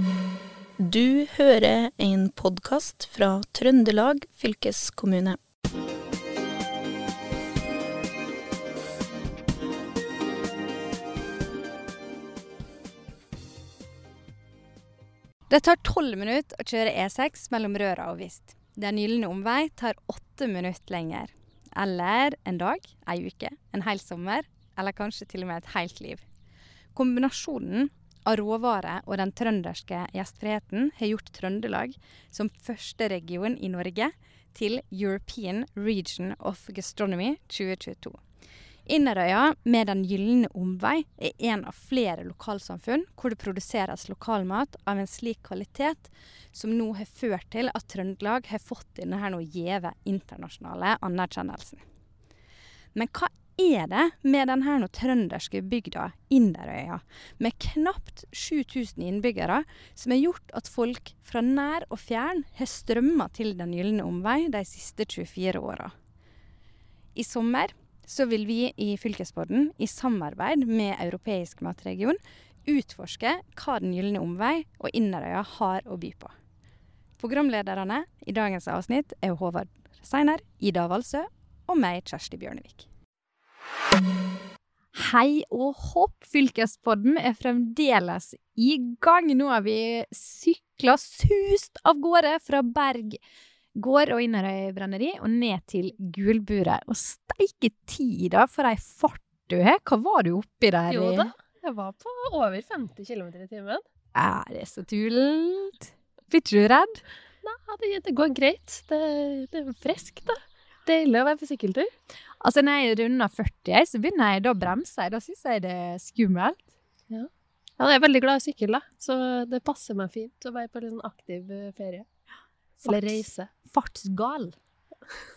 Du hører en podkast fra Trøndelag fylkeskommune. Det tar tolv minutter å kjøre E6 mellom Røra og Vist. Den gylne omvei tar åtte minutter lenger. Eller en dag, ei uke, en hel sommer, eller kanskje til og med et helt liv. Kombinasjonen av råvarer og den trønderske gjestfriheten har gjort Trøndelag som første region i Norge til European Region of Gastronomy 2022. Inderøya med Den gylne omvei er en av flere lokalsamfunn hvor det produseres lokalmat av en slik kvalitet som nå har ført til at Trøndelag har fått denne gjeve internasjonale anerkjennelsen. Men hva er det med denne trønderske bygda Inderøya, med knapt 7000 innbyggere, som har gjort at folk fra nær og fjern har strømma til Den gylne omvei de siste 24 åra? I sommer så vil vi i Fylkespodden, i samarbeid med Europeisk matregion, utforske hva Den gylne omvei og Inderøya har å by på. Programlederne i dagens avsnitt er Håvard Seiner, Ida Valsø og meg, Kjersti Bjørnevik. Hei og hopp! Fylkespodden er fremdeles i gang. Nå har vi sykla sust av gårde fra Berg gård og Inderøy brenneri og ned til Gulburet. Og steike tida for ei fart du har! Hva var du oppi der? Jo da, jeg var på over 50 km i timen. Er det så tullent? Blir ikke du redd? Nei, det, det går greit. Det, det er friskt, da. Deilig å være på sykkeltur. Altså, når jeg runder 40, så begynner jeg da å bremse. Da syns jeg det er skummelt. Ja. ja, jeg er veldig glad i sykkel, da. Så det passer meg fint å være på en sånn aktiv eh, ferie. Eller reise. Fartsgal.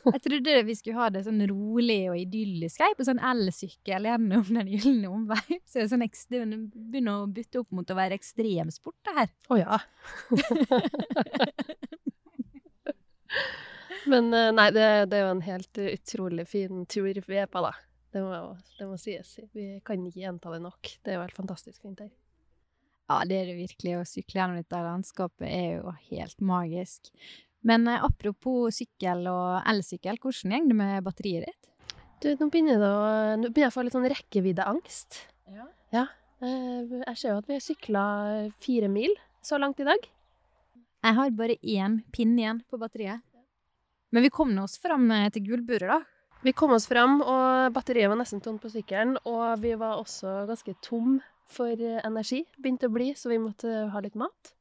Jeg trodde vi skulle ha det sånn rolig og idyllisk jeg, på sånn elsykkel gjennom Den gylne omvei. Så det, sånn det begynner å bytte opp mot å være ekstremsport, det her. Å oh, ja. Men eh, nei, det, det, er jo en helt utrolig fin tur vi er på, da. Det må, det må sies. Vi kan ikke gjenta det nok. Det er jo helt fantastisk fint her. Ja, det er det virkelig. Å sykle gjennom dette landskapet er jo helt magisk. Men eh, apropos sykkel og elsykkel, hvordan går det med batteriet ditt? Du, nå begynner, å, nå begynner jeg å få litt sånn rekkeviddeangst. Ja. ja. Eh, jeg ser jo at vi har sykla fire mil så langt i dag. Jeg har bare én pinne igjen på batteriet. Men vi kom oss fram eh, til gulburet, da. Vi kom oss fram, og batteriet var nesten tomt på sykkelen. Og vi var også ganske tom for energi. Begynte å bli, så vi måtte ha litt mat.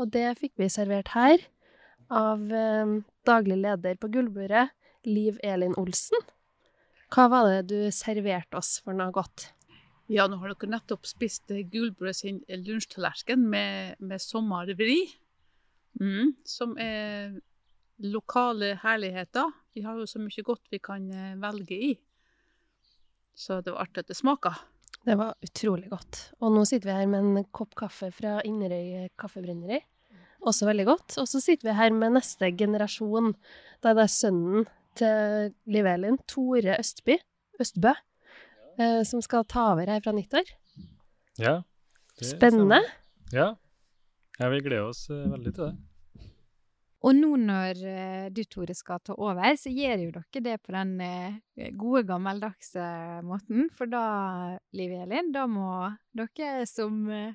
Og det fikk vi servert her av eh, daglig leder på Gullburet, Liv Elin Olsen. Hva var det du serverte oss for noe godt? Ja, nå har dere nettopp spist Gullburet sin lunsjtallerken med, med sommervri. Mm, som er lokale herligheter. Vi har jo så mye godt vi kan eh, velge i. Så det var artig at det smaka. Det var utrolig godt. Og nå sitter vi her med en kopp kaffe fra Inderøy kaffebrenneri. Også veldig godt. Og så sitter vi her med neste generasjon. Da det er sønnen til Liv Elin, Tore Østby, Østbø, eh, som skal ta over her fra nyttår. Ja. Spennende. Ja. ja. Vi gleder oss eh, veldig til det. Og nå når uh, du, Tore, skal ta over, så gjør jo dere det på den uh, gode, gammeldagse måten. For da, Liv Elin, da må dere som uh,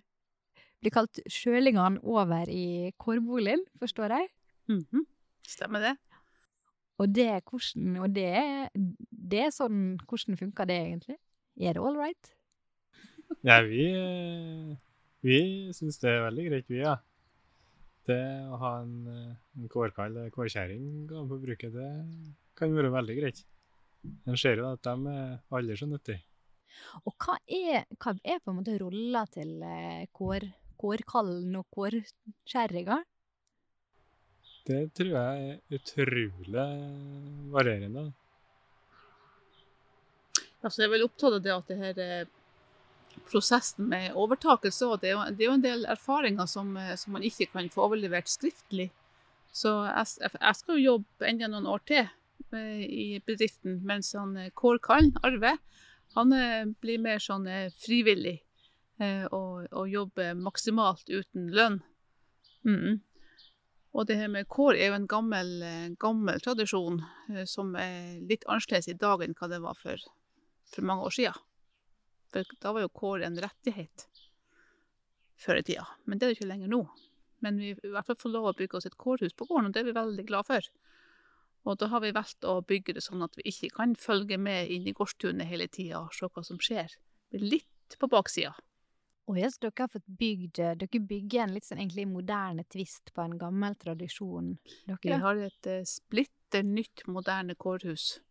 blir kalt sjølingene over i kårboligen, forstår jeg? Mm -hmm. Stemmer det. Og det, hvordan, og det, det er sånn Hvordan funker det egentlig? Er det all right? Ja, vi, vi syns det er veldig greit, vi, ja. Det å ha en, en kårkall eller kårkjerring på bruket, det kan være veldig greit. En ser jo at de er aldri så nyttige. Og hva er, hva er, på en måte rolla til eh, kår, kårkallen og kårkjerringa? Det tror jeg er utrolig varierende. Altså, jeg er vel opptatt av det at det her eh, prosessen med overtakelse det er, jo, det er jo en del erfaringer som, eh, som, man ikke kan få overlevert skriftlig. Så jeg, jeg skal jo jobbe enda noen år til eh, i bedriften, mens han Kårkallen, Arve, han blir mer sånn frivillig. Eh, og, og jobber maksimalt uten lønn. Mm. Og det her med kår er jo en gammel, eh, gammel tradisjon eh, som er litt annerledes i dag enn hva det var for, for mange år siden. For da var jo kår en rettighet før i tida, men det er det ikke lenger nå. Men vi i hvert fall får lov å bygge oss et kårhus på gården, og det er vi veldig glad for. Og da har vi valgt å bygge det sånn at vi ikke kan følge med inn i gårdstunet hele tida og se hva som skjer. Vi er litt på baksida. Og ja, så dere har fått bygd Dere bygger en litt sånn egentlig moderne tvist på en gammel tradisjon, dere? Vi har et eh, splitter nytt, moderne kårhus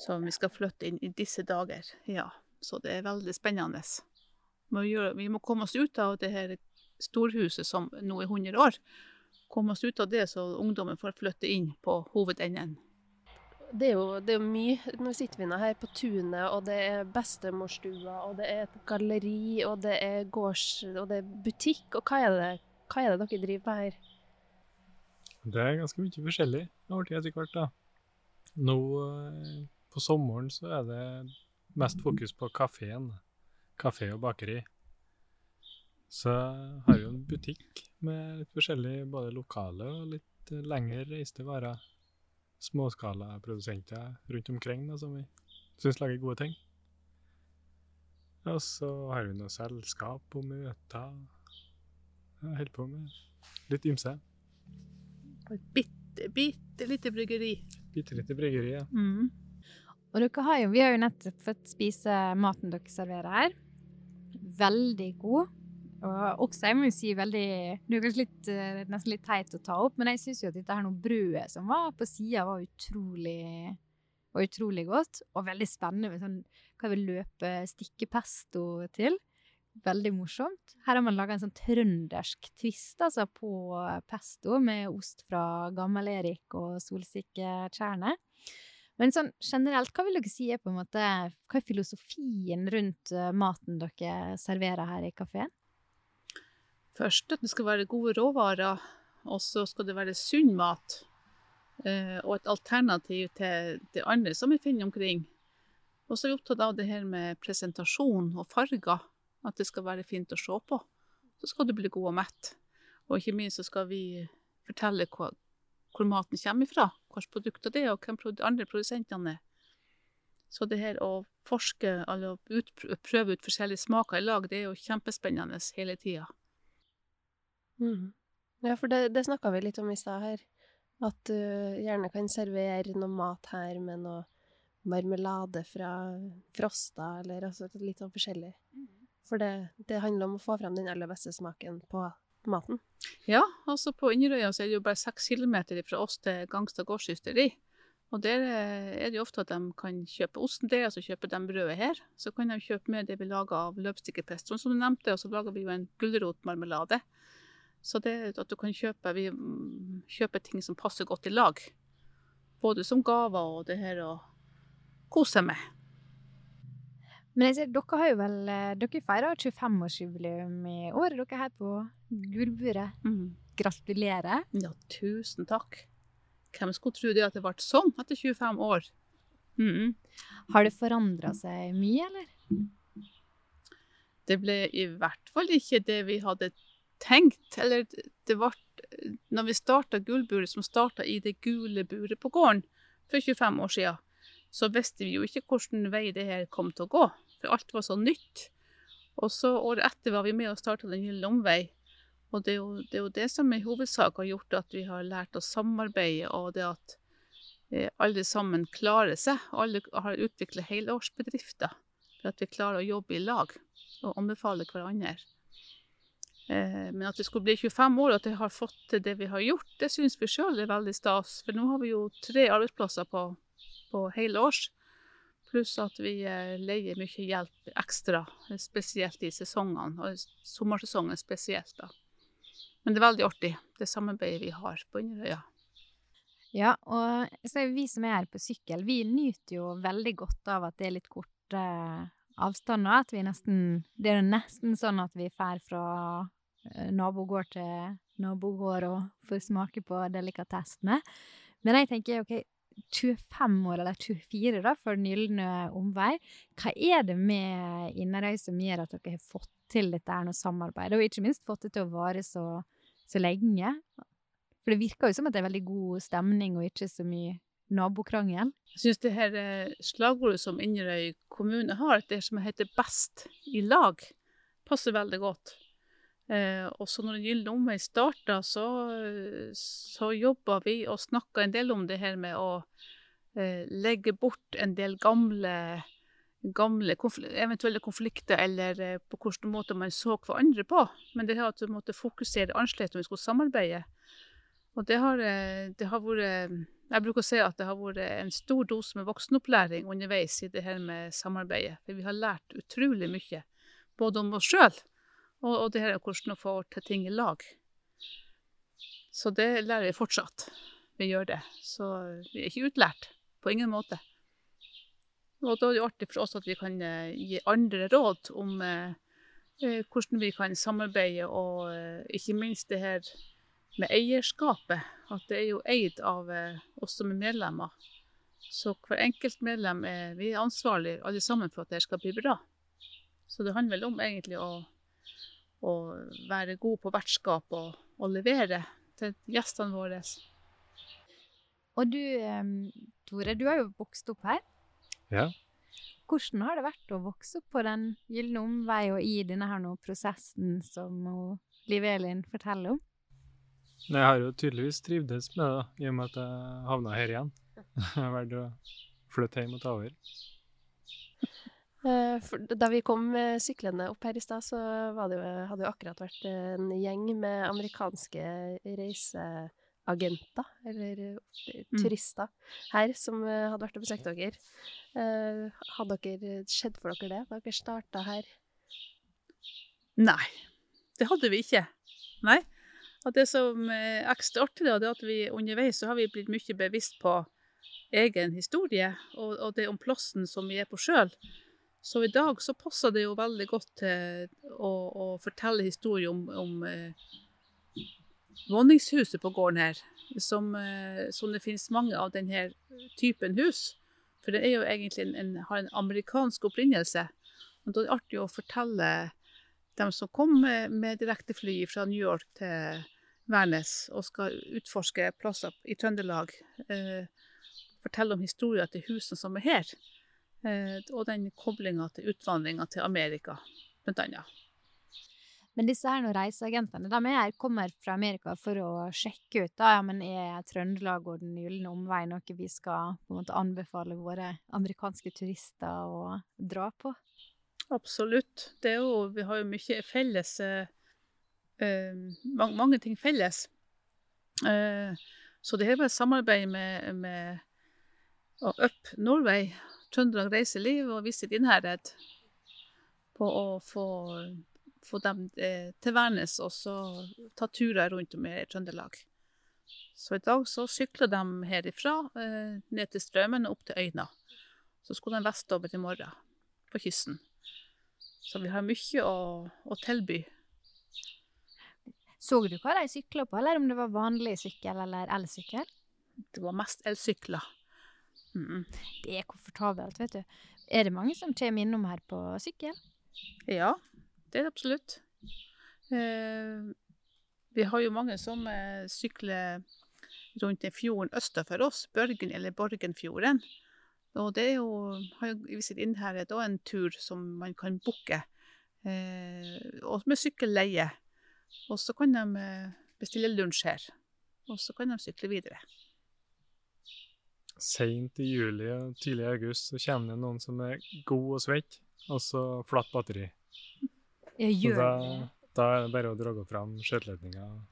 som vi skal flytte inn i disse dager. Ja, så det er veldig spennende. Må gjøre, vi må komme oss ut av det her storhuset som nå er 100 år. Komme oss ut av det så ungdommen får flytte inn på hovedenden. Det er, jo, det er jo mye. Nå sitter vi nå her på tunet, og det er bestemorstua, og det er et galleri, og det er gårds... og det er butikk. Og hva er det, hva er det dere driver med her? Det er ganske mye forskjellig over tid etter hvert, da. Nå eh, på sommeren så er det mest fokus på kafeen. Kafé og bakeri. Så har vi jo en butikk med litt forskjellig, både lokale og litt lengre reiste varer. Småskalaprodusenter rundt omkring da, som vi syns lager gode ting. Og så har vi noe selskap og møter. Jeg holder på med litt ymse. Et bitte, bitte lite bryggeri. Bitte lite bryggeri, ja. Mm. Og dere har jo, vi har jo nettopp fått spise maten dere serverer her. Veldig god. Og også, jeg må jo si, veldig Det er kanskje litt, eh, nesten litt teit å ta opp, men jeg syns jo at dette her noe brødet som var på sida, var utrolig var utrolig godt. Og veldig spennende med sånn hva vi vil løpe stikkepesto til. Veldig morsomt. Her har man laga en sånn trøndersk twist altså, på pesto med ost fra Gammel-Erik og solsikketjerne. Men sånn generelt, hva vil dere si er på en måte, hva er filosofien rundt eh, maten dere serverer her i kafeen? Først at det skal være gode råvarer, og så skal det være sunn mat. eh, Og et alternativ til det andre som vi finner omkring. Og så er vi opptatt av det her med presentasjon og farger. At det skal være fint å se på. Så skal du bli god og mett. Og ikke minst så skal vi fortelle hva, hvor maten kommer fra, Hvilke produkter det er, og hvem andre produsentene er. Så det her å forske eller prøve ut forskjellige smaker i lag, det er jo kjempespennende hele tida. Mm. Ja, for det, det snakka vi litt om i stad her. At du gjerne kan servere noe mat her med noe marmelade fra Frosta, eller altså litt sånn forskjellig. For det, det handler om å få fram den aller beste smaken på maten. Ja, altså på Inderøya så er det jo bare seks kilometer fra oss til Gangstad gårdsysteri. Og der eh, er det jo ofte at de kan kjøpe osten der, og så kjøper de brødet her. Så kan de kjøpe med det vi lager av løpstikkepestoen, som du nevnte, og så lager vi jo en gulrotmarmelade. Så det at du kan kjøpe, vi mm, kjøper ting som passer godt i lag. Både som gaver og det her å kose seg med. Men jeg ser, dere har jo vel eh, Dere feirer 25-årsjubileum i år. Er dere her på Gullburet? Gratulerer. Ja, tusen takk. Hvem skulle tro det at det ble sånn etter 25 år? Mm. Har det forandra seg mye, eller? Det ble i hvert fall ikke det vi hadde tenkt. Eller det ble Når vi starta Gullburet, som starta i det gule buret på gården for 25 år siden, så visste vi jo ikke hvilken vei det her kom til å gå. For alt var så nytt. Og så året etter var vi med og starta Den gylne omvei. Og det er, jo, det er jo det som i hovedsak har gjort at vi har lært å samarbeide, og det at eh, alle sammen klarer seg. Alle har utvikla helårsbedrifter for at vi klarer å jobbe i lag og anbefale hverandre. Eh, men at det skulle bli 25 år, og at vi har fått til det vi har gjort, det syns vi sjøl er veldig stas. For nå har vi jo tre arbeidsplasser på, på helårs. Pluss at vi eh, leier mye hjelp ekstra, eh, spesielt i sesongene. Og sommersesongen spesielt, da. Men det er veldig artig, det samarbeidet vi har på Inderøya. Ja, og vi som er her på sykkel, vi nyter jo veldig godt av at det er litt korte avstander. At vi nesten Det er nesten sånn at vi drar fra eh, nabogård til nabogård og får smake på delikatessene. Men jeg tenker OK, 25 år, eller 24 da, for gylne omvei. Hva er det med Inderøy som gjør at dere har fått til dette her noe samarbeid, og ikke minst fått det til å vare så så lenge? For det virker jo som at det er veldig god stemning og ikke så mye nabokrangel. Jeg syns det her eh, slagordet som Inderøy kommune har, det som heter 'best i lag', passer veldig godt. Eh, også når Den gylne omvei starta, så, så jobba vi og snakka en del om det her med å eh, legge bort en del gamle, gamle konfl eventuelle konflikter, eller eh, på hvilken måte man så hverandre på. Men det her at du måtte fokusere annerledes om vi skulle samarbeide. Og det har, eh, det har vært Jeg bruker å si at det har vært en stor dose med voksenopplæring underveis i det her med samarbeidet. For vi har lært utrolig mye, både om oss sjøl og, og det her er hvordan å få til ting i lag. Så det lærer vi fortsatt. Vi gjør det. Så vi er ikke utlært. På ingen måte. Og da er det artig for oss at vi kan eh, gi andre råd om eh, eh, hvordan vi kan samarbeide, og ikke minst det her med eierskapet. At det er jo eid av oss som er medlemmer. Så hver enkelt medlem er vi er ansvarlige alle sammen for at det skal bli bra. Så det handler vel om egentlig å, å være god på vertskap og, og levere til gjestene våre. Og du, Tore, du har jo vokst opp her. Ja. Hvordan har det vært å vokse opp på Den gylne omvei og i denne her nå prosessen som Liv Elin forteller om? Jeg har jo tydeligvis trivdes med det, da, i og med at jeg havna her igjen. Jeg har valgt å flytte hjem og ta over. Eh, da vi kom eh, syklende opp her i stad, så var det jo, hadde det jo akkurat vært en gjeng med amerikanske reiseagenter, eller turister, turister, her som eh, hadde vært og besøkt dere. Eh, Hadde dere skjedd for dere det da dere starta her? Nei, det hadde vi ikke. Nei. Og det som er ekstra artig, det er at vi underveis så har vi blitt mye bevisst på egen historie, og, og det om plassen som vi er på sjøl. Så i dag så passer det jo veldig godt til å, å fortelle historie om, om eh, våningshuset på gården her, som, eh, som det finnes mange av denne typen hus. For det er jo egentlig en, en, har en amerikansk opprinnelse. Og da er det artig å fortelle dem som kom med, med direktefly fra New York til Værnes og skal utforske plasser i Trøndelag, eh, fortelle om historien til husene som er her, og den koblinga til utvandringa til Amerika, blant annet. Men disse her reiseagentene de er, kommer fra Amerika for å sjekke ut da, ja, men er Trøndelag og Den gylne omvei noe vi skal på en måte anbefale våre amerikanske turister å dra på? Absolutt. Det jo, vi har jo mye felles eh, eh, mange, mange ting felles. Eh, så det her var et samarbeid med, med Up Norway, Trøndelag Reiseliv og Visit Innherred på å få, få dem eh, til Værnes og så ta turer rundt om i Trøndelag. Så i dag så sykler de herifra eh, ned til Strømmen og opp til Øyna. Så skulle de vestover i morgen, på kysten. Så vi har mye å, å tilby. Så du hva de sykla på, eller om det var vanlig sykkel eller elsykkel? Det var mest elsykler. Det er komfortabelt, vet du. Er det mange som kommer innom her på sykkel? Ja, det er det absolutt. Eh, vi har jo mange som eh, sykler rundt den fjorden øst for oss, Børgen eller Borgenfjorden. Og det er jo, har jo i inn her da, en tur som man kan booke, eh, og med sykkelleie. Og så kan de eh, bestille lunsj her, og så kan de sykle videre. Seint i juli og tidlig i august så kommer det noen som er god og svett, og så flatt batteri. Så gjør da, det. da er det bare å dra fram skjøteledninga og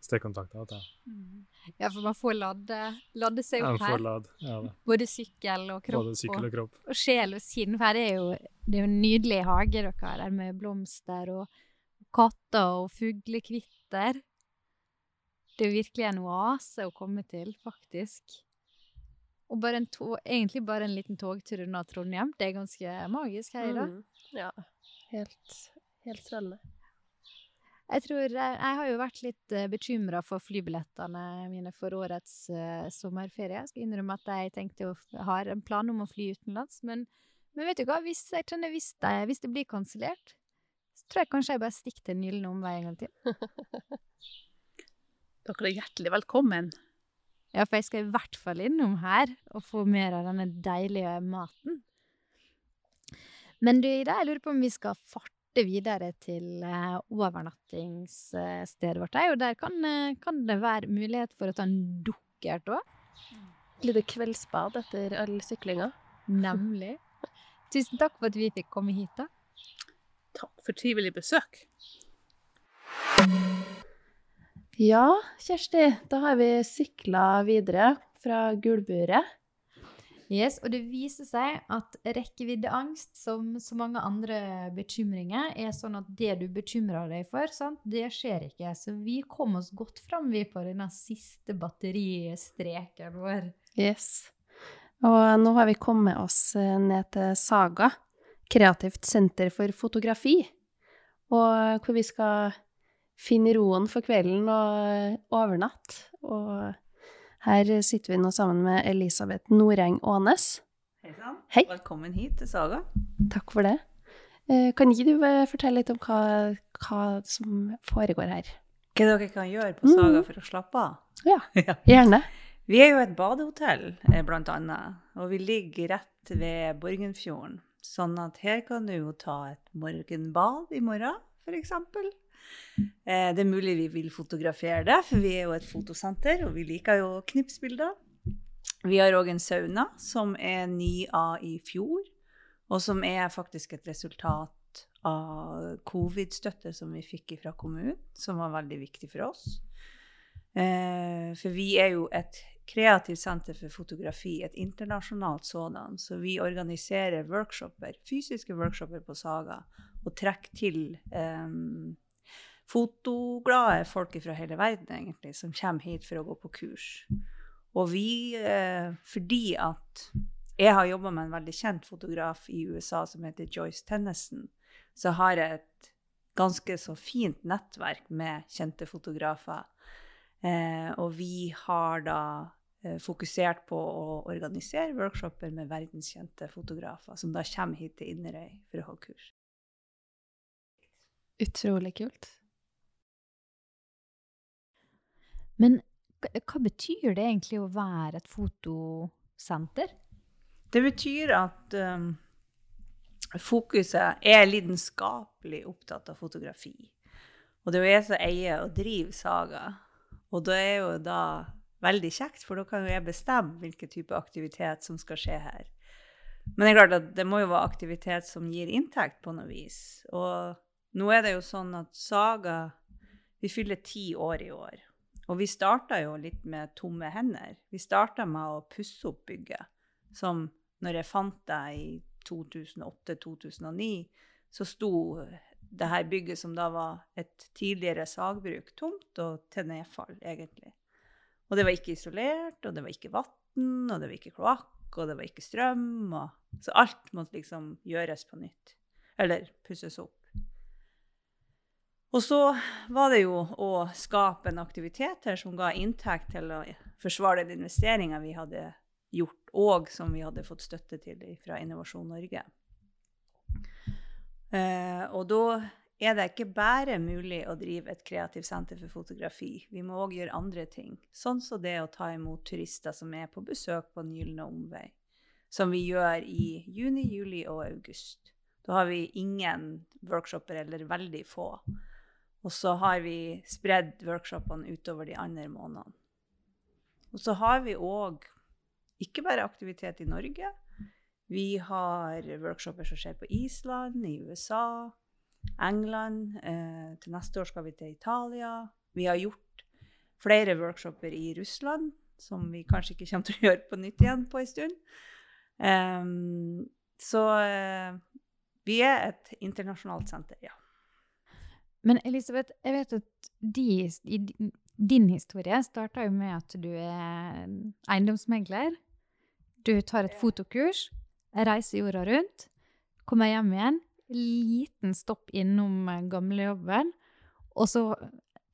stikkontakter. Mm. Ja, for man får ladde, lade seg opp her. forlad. Ja. Både sykkel og kropp. Både sykkel og kropp. og sjel og sinn. For her er jo, det er jo en nydelig hage dere har der, med blomster og katter og fuglekvitter. Det er jo virkelig en oase å komme til, faktisk. Og bare en to, egentlig bare en liten togtur unna Trondheim. Det er ganske magisk her i dag. Mm. Ja, helt, helt strålende. Jeg tror, jeg, jeg har jo vært litt uh, bekymra for flybillettene mine for årets uh, sommerferie. Jeg skal innrømme at jeg tenkte å ha har en plan om å fly utenlands, men, men vet du hva, hvis, jeg kjenner, hvis, det, hvis det blir kansellert, så tror jeg kanskje jeg bare stikker til Den gylne omvei en gang til. Dere er hjertelig velkommen. Ja, for jeg skal i hvert fall innom her og få mer av denne deilige maten. Men du, Ida, jeg lurer på om vi skal farte videre til eh, overnattingsstedet vårt. Og der kan, eh, kan det være mulighet for å ta en dukkert òg. Lite kveldsbad etter all syklinga. Nemlig. Tusen takk for at vi fikk komme hit, da. Takk for trivelig besøk. Ja, Kjersti, da har vi sykla videre fra gulburet. Yes, og det viser seg at rekkeviddeangst, som så mange andre bekymringer, er sånn at det du bekymrer deg for, sant, det skjer ikke. Så vi kom oss godt fram vi på denne siste batteristreken vår. Yes. Og nå har vi kommet oss eh, ned til Saga, kreativt senter for fotografi, og hvor vi skal finne roen for kvelden og overnatte. Og her sitter vi nå sammen med Elisabeth Noreng Aanes. Hei sann. Velkommen hit til Saga. Takk for det. Eh, Kan ikke du eh, fortelle litt om hva, hva som foregår her? Hva dere kan gjøre på Saga for å slappe av? Ja. Gjerne. Vi er jo et badehotell, eh, blant annet, og vi ligger rett ved Borgenfjorden. Sånn at her kan du jo ta et morgenbad i morgen, f.eks. Eh, det er mulig vi vil fotografere det, for vi er jo et fotosenter, og vi liker jo knipsbilder. Vi har òg en sauna, som er ny av i fjor, og som er faktisk et resultat av covid-støtte som vi fikk fra kommunen, som var veldig viktig for oss. Eh, for vi er jo et kreativt senter for fotografi, et internasjonalt sådan, så vi organiserer workshoper, fysiske workshoper på Saga, og trekker til eh, fotoglade folk fra hele verden, egentlig, som kommer hit for å gå på kurs. Og vi, eh, fordi at jeg har jobba med en veldig kjent fotograf i USA som heter Joyce Tennison, så har jeg et ganske så fint nettverk med kjente fotografer. Eh, og vi har da eh, fokusert på å organisere workshoper med verdenskjente fotografer, som da kommer hit til Inderøy for å ha kurs. Utrolig kult. Men hva, betyr det egentlig å være et fotosenter? Det betyr at um, fokuset er lidenskapelig opptatt av fotografi. Og det er jo jeg som eier og driver Saga. Og det er jo da veldig kjekt, for da kan jo jeg bestemme hvilken type aktivitet som skal skje her. Men det er klart at det må jo være aktivitet som gir inntekt på noe vis. Og nå er det jo sånn at Saga Vi fyller ti år i år. Og vi starta jo litt med tomme hender. Vi starta med å pusse opp bygget. Som når jeg fant det i 2008-2009, så sto det her bygget som da var et tidligere sagbruk, tomt og til nedfall, egentlig. Og det var ikke isolert, og det var ikke vann, og det var ikke kloakk, og det var ikke strøm. Og, så alt måtte liksom gjøres på nytt. Eller pusses opp. Og så var det jo å skape en aktivitet her som ga inntekt til å forsvare den investeringa vi hadde gjort, og som vi hadde fått støtte til fra Innovasjon Norge. Eh, og da er det ikke bare mulig å drive et kreativt senter for fotografi. Vi må òg gjøre andre ting, sånn som det å ta imot turister som er på besøk på Den gylne omvei, som vi gjør i juni, juli og august. Da har vi ingen workshoper, eller veldig få. Og så har vi spredd workshopene utover de andre månedene. Og så har vi òg ikke bare aktivitet i Norge. Vi har workshoper som skjer på Island, i USA, England. Eh, til neste år skal vi til Italia. Vi har gjort flere workshoper i Russland, som vi kanskje ikke kommer til å gjøre på nytt igjen på en stund. Um, så eh, vi er et internasjonalt senter, ja. Men Elisabeth, jeg vet at de, din historie starta jo med at du er eiendomsmegler. Du tar et fotokurs, reiser jorda rundt, kommer hjem igjen, liten stopp innom eh, gamlejobben, og så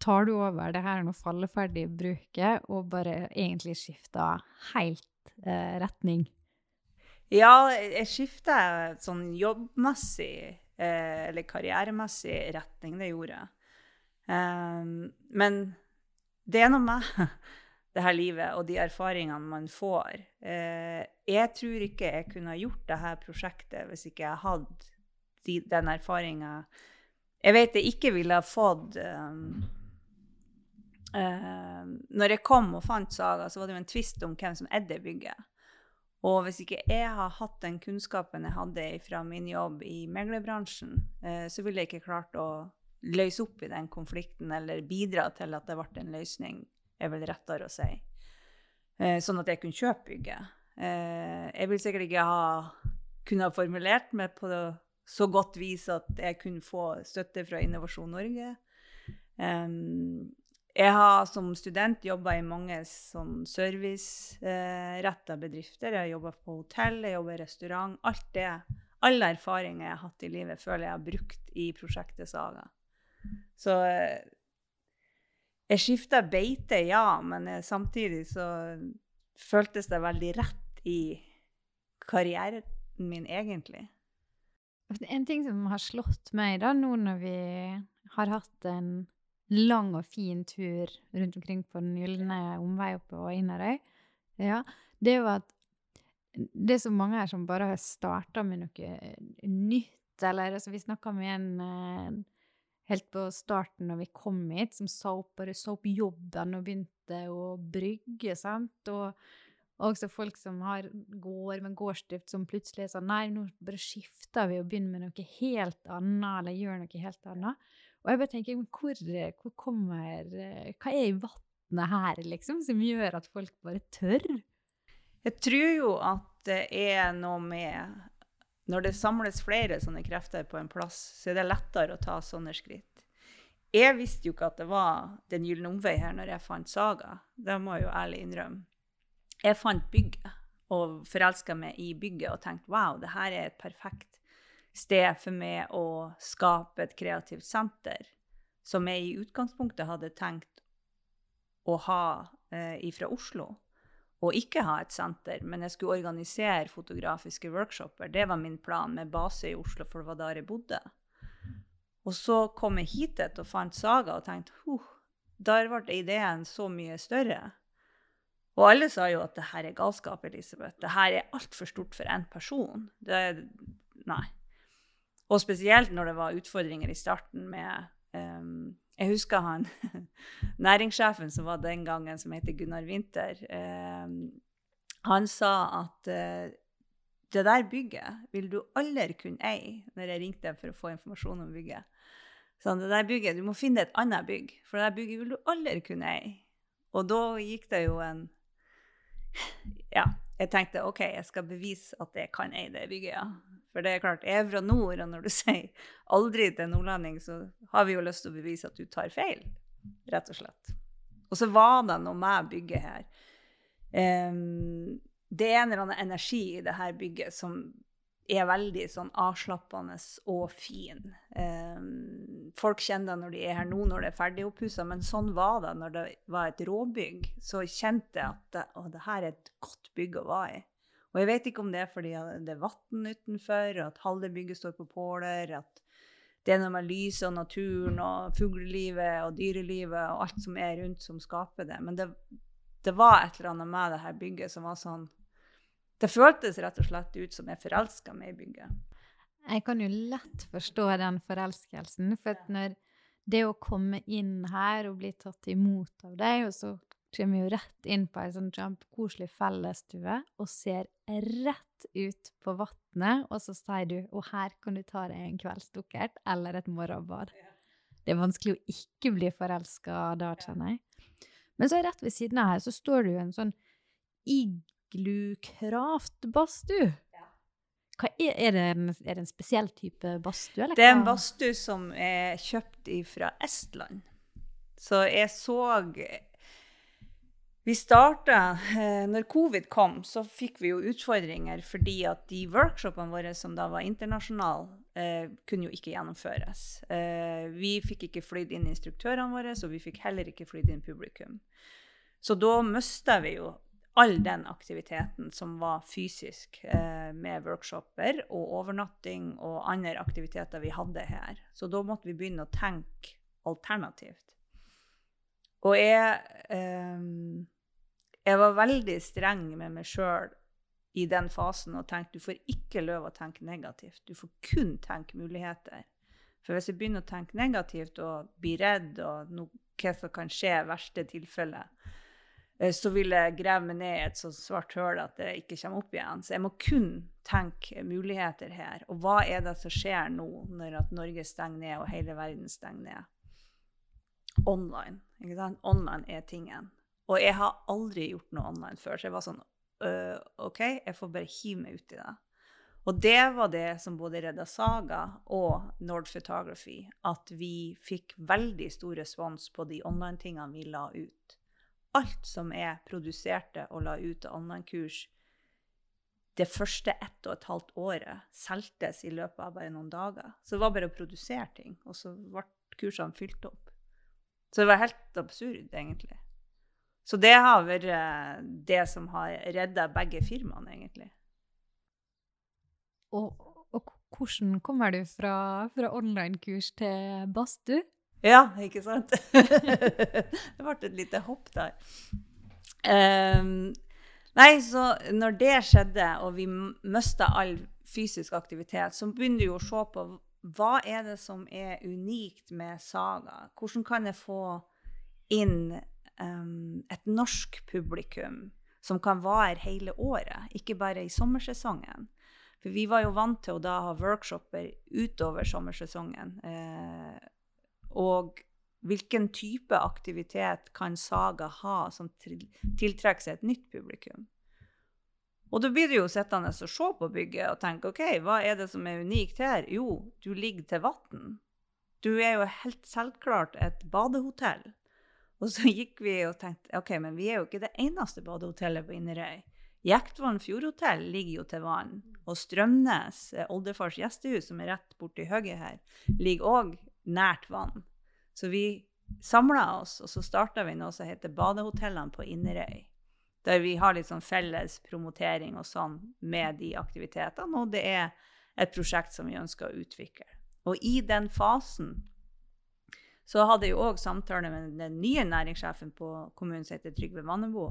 tar du over det her nå falleferdige bruket og bare egentlig skifter helt eh, retning. Ja, jeg skifter sånn jobbmessig, eh, eller karrieremessig retning, det gjorde jeg. Um, men det er noe med det her livet og de erfaringene man får. Eh, jeg tror ikke jeg kunne gjort det her prosjektet hvis ikke jeg hadde de, den erfaringa Jeg vet jeg ikke ville ha fått um, uh, Når jeg kom og fant Saga, så var det jo en tvist om hvem som eide bygget. Og hvis ikke jeg har hatt den kunnskapen jeg hadde fra min jobb i meglerbransjen, uh, så ville jeg ikke klart å løse opp i den konflikten eller bidra til at det ble en løsning, er vel rettere å si. Uh, sånn at jeg kunne kjøpe bygget. jeg vil sikkert ikke ha kunne ha formulert meg på så godt vis at jeg kunne få støtte fra Innovasjon Norge. Um, jeg har som student jobba i mange sånn serviceretta eh, bedrifter. Jeg har jobba på hotell, jeg jobber i restaurant. Alt det, alle erfaringer jeg har hatt i livet, føler jeg har brukt i prosjektet Saga. Så eh, jeg skifta beite, ja, men jeg, samtidig så føltes det veldig rett i karrieren min, egentlig. En ting som har slått meg da, nå når vi har hatt en lang og fin tur rundt omkring på Den gylne omvei oppe og Inderøy, ja, det er jo at det er så mange her som bare har starta med noe nytt, eller altså Vi snakka med en eh, helt på starten når vi kom hit, som sa opp, sa opp jobben og begynte å brygge, sant, og også folk som har gård med gårdsdrift, som plutselig er sånn Nei, nå bare skifter vi og begynner med noe helt annet, eller gjør noe helt annet. Og jeg bare tenker, hvor, hvor kommer Hva er i vannet her, liksom, som gjør at folk bare tør? Jeg tror jo at det er noe med Når det samles flere sånne krefter på en plass, så er det lettere å ta sånne skritt. Jeg visste jo ikke at det var Den gylne omvei her når jeg fant Saga. Det må jeg jo ærlig innrømme jeg fant bygget og forelska meg i bygget og tenkte wow, det her er et perfekt sted for meg å skape et kreativt senter, som jeg i utgangspunktet hadde tenkt å ha eh, fra Oslo. Og ikke ha et senter, men jeg skulle organisere fotografiske workshoper. Det var min plan, med base i Oslo, for det var der jeg bodde. Og så kom jeg hit og fant Saga og tenkte huh, der ble ideen så mye større. Og alle sa jo at det her er galskap, Elisabeth. Det her er altfor stort for én person. Det, nei. Og spesielt når det var utfordringer i starten med um, Jeg husker han næringssjefen som var den gangen, som heter Gunnar Winther. Um, han sa at uh, det der bygget vil du aldri kunne eie, når jeg ringte for å få informasjon om bygget. Sånn, det der bygget, Du må finne et annet bygg, for det der bygget vil du aldri kunne eie. Og da gikk det jo en ja, jeg tenkte OK, jeg skal bevise at jeg kan eie det bygget, ja. For det er klart, jeg er fra nord, og når du sier aldri til en nordlending, så har vi jo lyst til å bevise at du tar feil, rett og slett. Og så var det noe med bygget her. Um, det er en eller annen energi i det her bygget som er veldig sånn avslappende og fin. Um, folk kjenner det når de er her nå, når det er ferdig oppussa, men sånn var det når det var et råbygg. Så kjente jeg at det, å, det her er et godt bygg å være i. Og jeg vet ikke om det er fordi det er vann utenfor, at halve bygget står på påler, at det er noe med lyset og naturen og fuglelivet og dyrelivet og alt som er rundt, som skaper det. Men det, det var et eller annet med det her bygget som var sånn det føltes rett og slett ut som jeg forelska meg i bygget. Jeg kan jo lett forstå den forelskelsen. For når det å komme inn her og bli tatt imot av deg, og så kommer vi jo rett inn på ei sånn kjempekoselig fellesstue og ser rett ut på vannet, og så sier du 'Og her kan du ta deg en kveldsdukkert eller et morgenbad'. Det er vanskelig å ikke bli forelska da, kjenner jeg. Men så rett ved siden av her så står det jo en sånn igg Iglu-kraft-badstue. Er, er, det en, er det en spesiell type badstue? Det er en badstue som er kjøpt fra Estland. Så jeg så Vi starta eh, Når covid kom, så fikk vi jo utfordringer fordi at de workshopene våre som da var internasjonale, eh, kunne jo ikke gjennomføres. Eh, vi fikk ikke flydd inn instruktørene våre, så vi fikk heller ikke flydd inn publikum. Så da mista vi jo all den aktiviteten som var fysisk, eh, med workshoper og overnatting og andre aktiviteter vi hadde her. Så da måtte vi begynne å tenke alternativt. Og jeg eh, Jeg var veldig streng med meg sjøl i den fasen og tenkte du får ikke lov å tenke negativt. Du får kun tenke muligheter. For hvis jeg begynner å tenke negativt og blir redd og no, hva som kan skje i verste tilfelle, så vil jeg grave meg ned i et så svart høl at det ikke kommer opp igjen. Så jeg må kun tenke muligheter her. Og hva er det som skjer nå, når at Norge stenger ned og hele verden stenger ned? Online. Ikke sant? Online er tingen. Og jeg har aldri gjort noe online før, så jeg var sånn OK, jeg får bare hive meg uti det. Og det var det som både redda Saga og Nord Photography, at vi fikk veldig stor respons på de online-tingene vi la ut. Alt som er produserte og la ut av online-kurs det første ett og et halvt året, solgtes i løpet av bare noen dager. Så det var bare å produsere ting, og så ble kursene fylt opp. Så det var helt absurd, egentlig. Så det har vært eh, det som har redda begge firmaene, egentlig. Og, og hvordan kommer du fra, fra online-kurs til badstue? Ja, ikke sant? det ble et lite hopp der. Um, nei, så når det skjedde, og vi mista all fysisk aktivitet, så begynner jo å se på hva er det som er unikt med Saga? Hvordan kan jeg få inn um, et norsk publikum som kan vare hele året, ikke bare i sommersesongen? For vi var jo vant til å da ha workshoper utover sommersesongen. Eh, og hvilken type aktivitet kan Saga ha som tiltrekker seg et nytt publikum? Og da blir du jo sittende og se på bygget og tenke OK, hva er det som er unikt her? Jo, du ligger til vann. Du er jo helt selvklart et badehotell. Og så gikk vi og tenkte OK, men vi er jo ikke det eneste badehotellet på Inderøy. Jektvann fjordhotell ligger jo til vann. Og Strømnes, eh, oldefars gjestehus, som er rett borti høyre her, ligger òg nært vann. Så vi samla oss, og så starta vi noe som heter Badehotellene på Inderøy. Der vi har litt sånn felles promotering og sånn med de aktivitetene. Og det er et prosjekt som vi ønsker å utvikle. Og i den fasen så hadde jeg òg samtale med den nye næringssjefen på kommunen som heter Trygve Vannebo.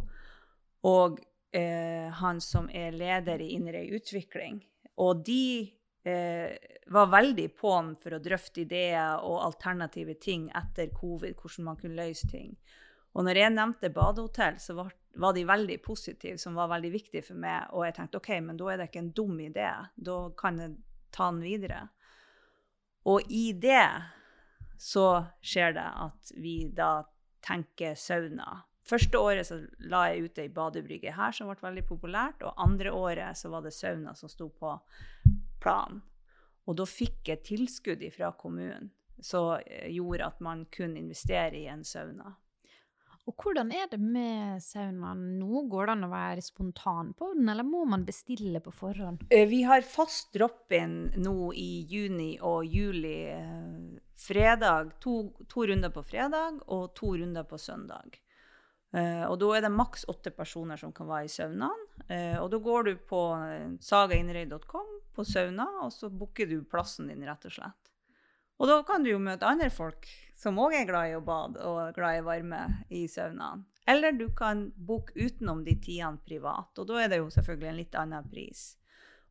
Og eh, han som er leder i Inderøy Utvikling. Og de var veldig på'n for å drøfte ideer og alternative ting etter covid, hvordan man kunne løse ting. Og når jeg nevnte badehotell, så var, var de veldig positive, som var veldig viktig for meg. Og jeg tenkte OK, men da er det ikke en dum idé. Da kan jeg ta den videre. Og i det så skjer det at vi da tenker sauna. Første året så la jeg ut ei badebrygge her som ble veldig populært. Og andre året så var det sauna som sto på planen. Og da fikk jeg tilskudd fra kommunen som eh, gjorde at man kunne investere i en sauna. Og hvordan er det med saunaen nå? Går det an å være spontan på den, eller må man bestille på forhånd? Eh, vi har fast drop-in nå i juni og juli. Eh, fredag, to, to runder på fredag og to runder på søndag. Og da er det maks åtte personer som kan være i saunaen. Uh, og da går du på eh, sagainderøy.com på sauna, og så booker du plassen din, rett og slett. Og da kan du jo møte andre folk som òg er glad i å bade og glad i varme i saunaen. Eller du kan booke utenom de tidene privat, og da er det jo selvfølgelig en litt annen pris.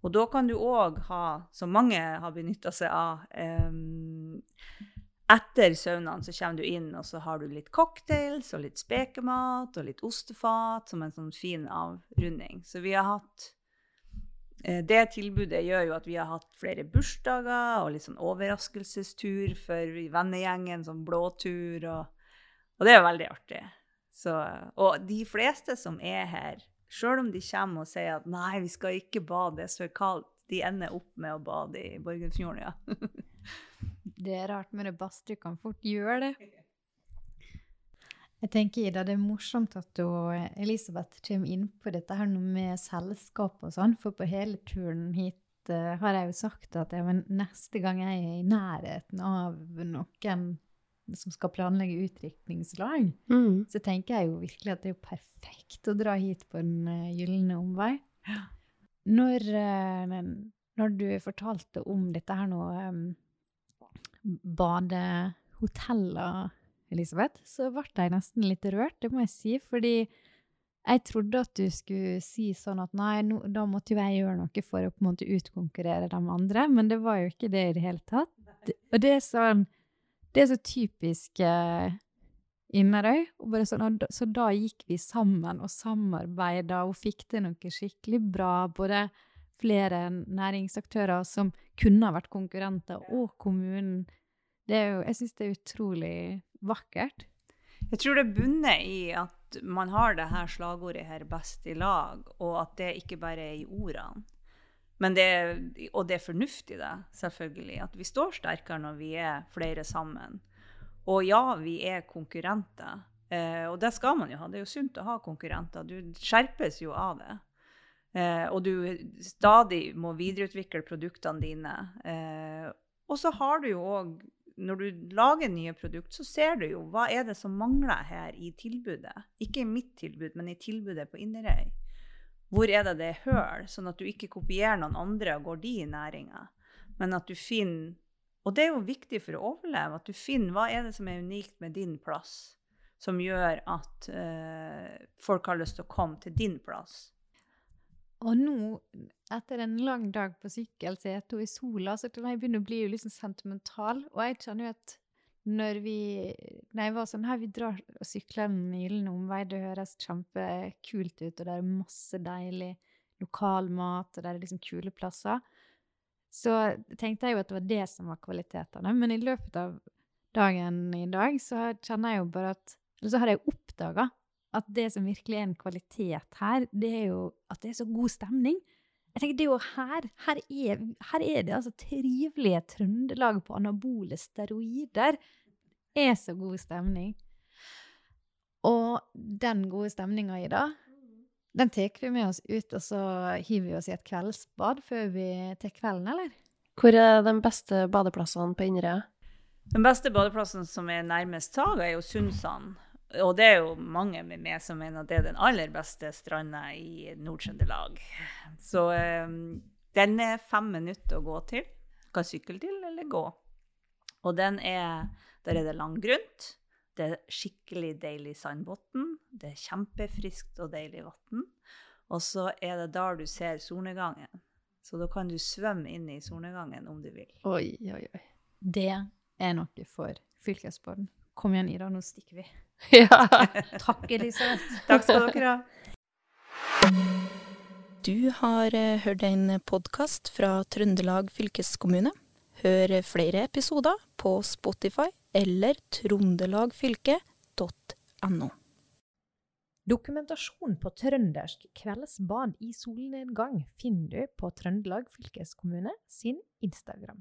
Og da kan du òg ha, som mange har benytta seg av, um, etter saunaen så kommer du inn, og så har du litt cocktails og litt spekemat og litt ostefat som en sånn fin avrunding. Så vi har hatt eh, Det tilbudet gjør jo at vi har hatt flere bursdager og litt sånn overraskelsestur for vennegjengen, sånn blåtur, og, og det er veldig artig. Så, og de fleste som er her, sjøl om de kommer og sier at nei, vi skal ikke bade, det er så kaldt, de ender opp med å bade i Borgundfjorden, ja. Det er rart, men du kan fort gjøre det. Jeg tenker Ida, det er morsomt at Elisabeth kommer inn på dette her med selskap og sånn, for på hele turen hit uh, har jeg jo sagt at jeg, neste gang jeg er i nærheten av noen som skal planlegge utdrikningslag, mm. så tenker jeg jo virkelig at det er jo perfekt å dra hit på den uh, gylne omvei. Når, uh, når du fortalte om dette her nå um, badehoteller Elisabeth, så ble jeg nesten litt rørt, det må jeg si. Fordi jeg trodde at du skulle si sånn at nei, no, da måtte jo jeg gjøre noe for å på en måte utkonkurrere de andre, men det var jo ikke det i det hele tatt. Og det er sånn Det er så typisk eh, Inderøy. Og bare sånn, og da, så da gikk vi sammen og samarbeida og fikk til noe skikkelig bra. Både flere næringsaktører som kunne ha vært konkurrenter, og kommunen. Det jo, jeg syns det er utrolig vakkert. Jeg tror det bunner i at man har det her slagordet her 'best i lag', og at det ikke bare er i ordene. Men det, og det er fornuft i det, selvfølgelig. At vi står sterkere når vi er flere sammen. Og ja, vi er konkurrenter. Eh, og det skal man jo ha. Det er jo sunt å ha konkurrenter. Du skjerpes jo av det. Eh, og du stadig må videreutvikle produktene dine. Eh, og så har du jo òg når du lager nye produkter, så ser du jo hva er det som mangler her i tilbudet. Ikke i mitt tilbud, men i tilbudet på Inderøy. Hvor er det det er høl, sånn at du ikke kopierer noen andre og går de i næringa, men at du finner Og det er jo viktig for å overleve, at du finner hva er det som er unikt med din plass, som gjør at eh, folk har lyst til å komme til din plass. Og nå, etter en lang dag på sykkelsete og i sola, så jeg begynner å bli jo liksom sentimental. Og jeg kjenner jo at når vi Når jeg var sånn her, vi drar og sykler en gyllen omvei, det høres kjempekult ut, og det er masse deilig lokal mat, og det er liksom kule plasser, så tenkte jeg jo at det var det som var kvalitetene. Men i løpet av dagen i dag så kjenner jeg jo bare at Eller så har jeg oppdaga at det som virkelig er en kvalitet her, det er jo at det er så god stemning. Jeg tenker det er jo her, her er, her er det altså trivelige Trøndelag på anabole steroider. Det er så god stemning. Og den gode stemninga i det, den tar vi med oss ut, og så hiver vi oss i et kveldsbad før vi tar kvelden, eller? Hvor er de beste badeplassene på Inderøya? Den beste badeplassen som er nærmest Saga, er jo Sundsand. Og det er jo mange med meg som mener at det er den aller beste stranda i Nord-Trøndelag. Så um, den er fem minutter å gå til. Kan sykle til eller gå. Og den er Der er det langgrunt. Det er skikkelig deilig sandbunn. Det er kjempefriskt og deilig vann. Og så er det der du ser solnedgangen. Så da kan du svømme inn i solnedgangen om du vil. Oi, oi, oi. Det er noe for fylkesbåten. Kom igjen, Ida, nå stikker vi. Ja. Takk, Elisabeth. Takk skal dere ha. Du har eh, hørt en podkast fra Trøndelag fylkeskommune. Hør flere episoder på Spotify eller trondelagfylket.no. Dokumentasjon på trøndersk kveldsbad i solnedgang finner du på Trøndelag fylkeskommune sin Instagram.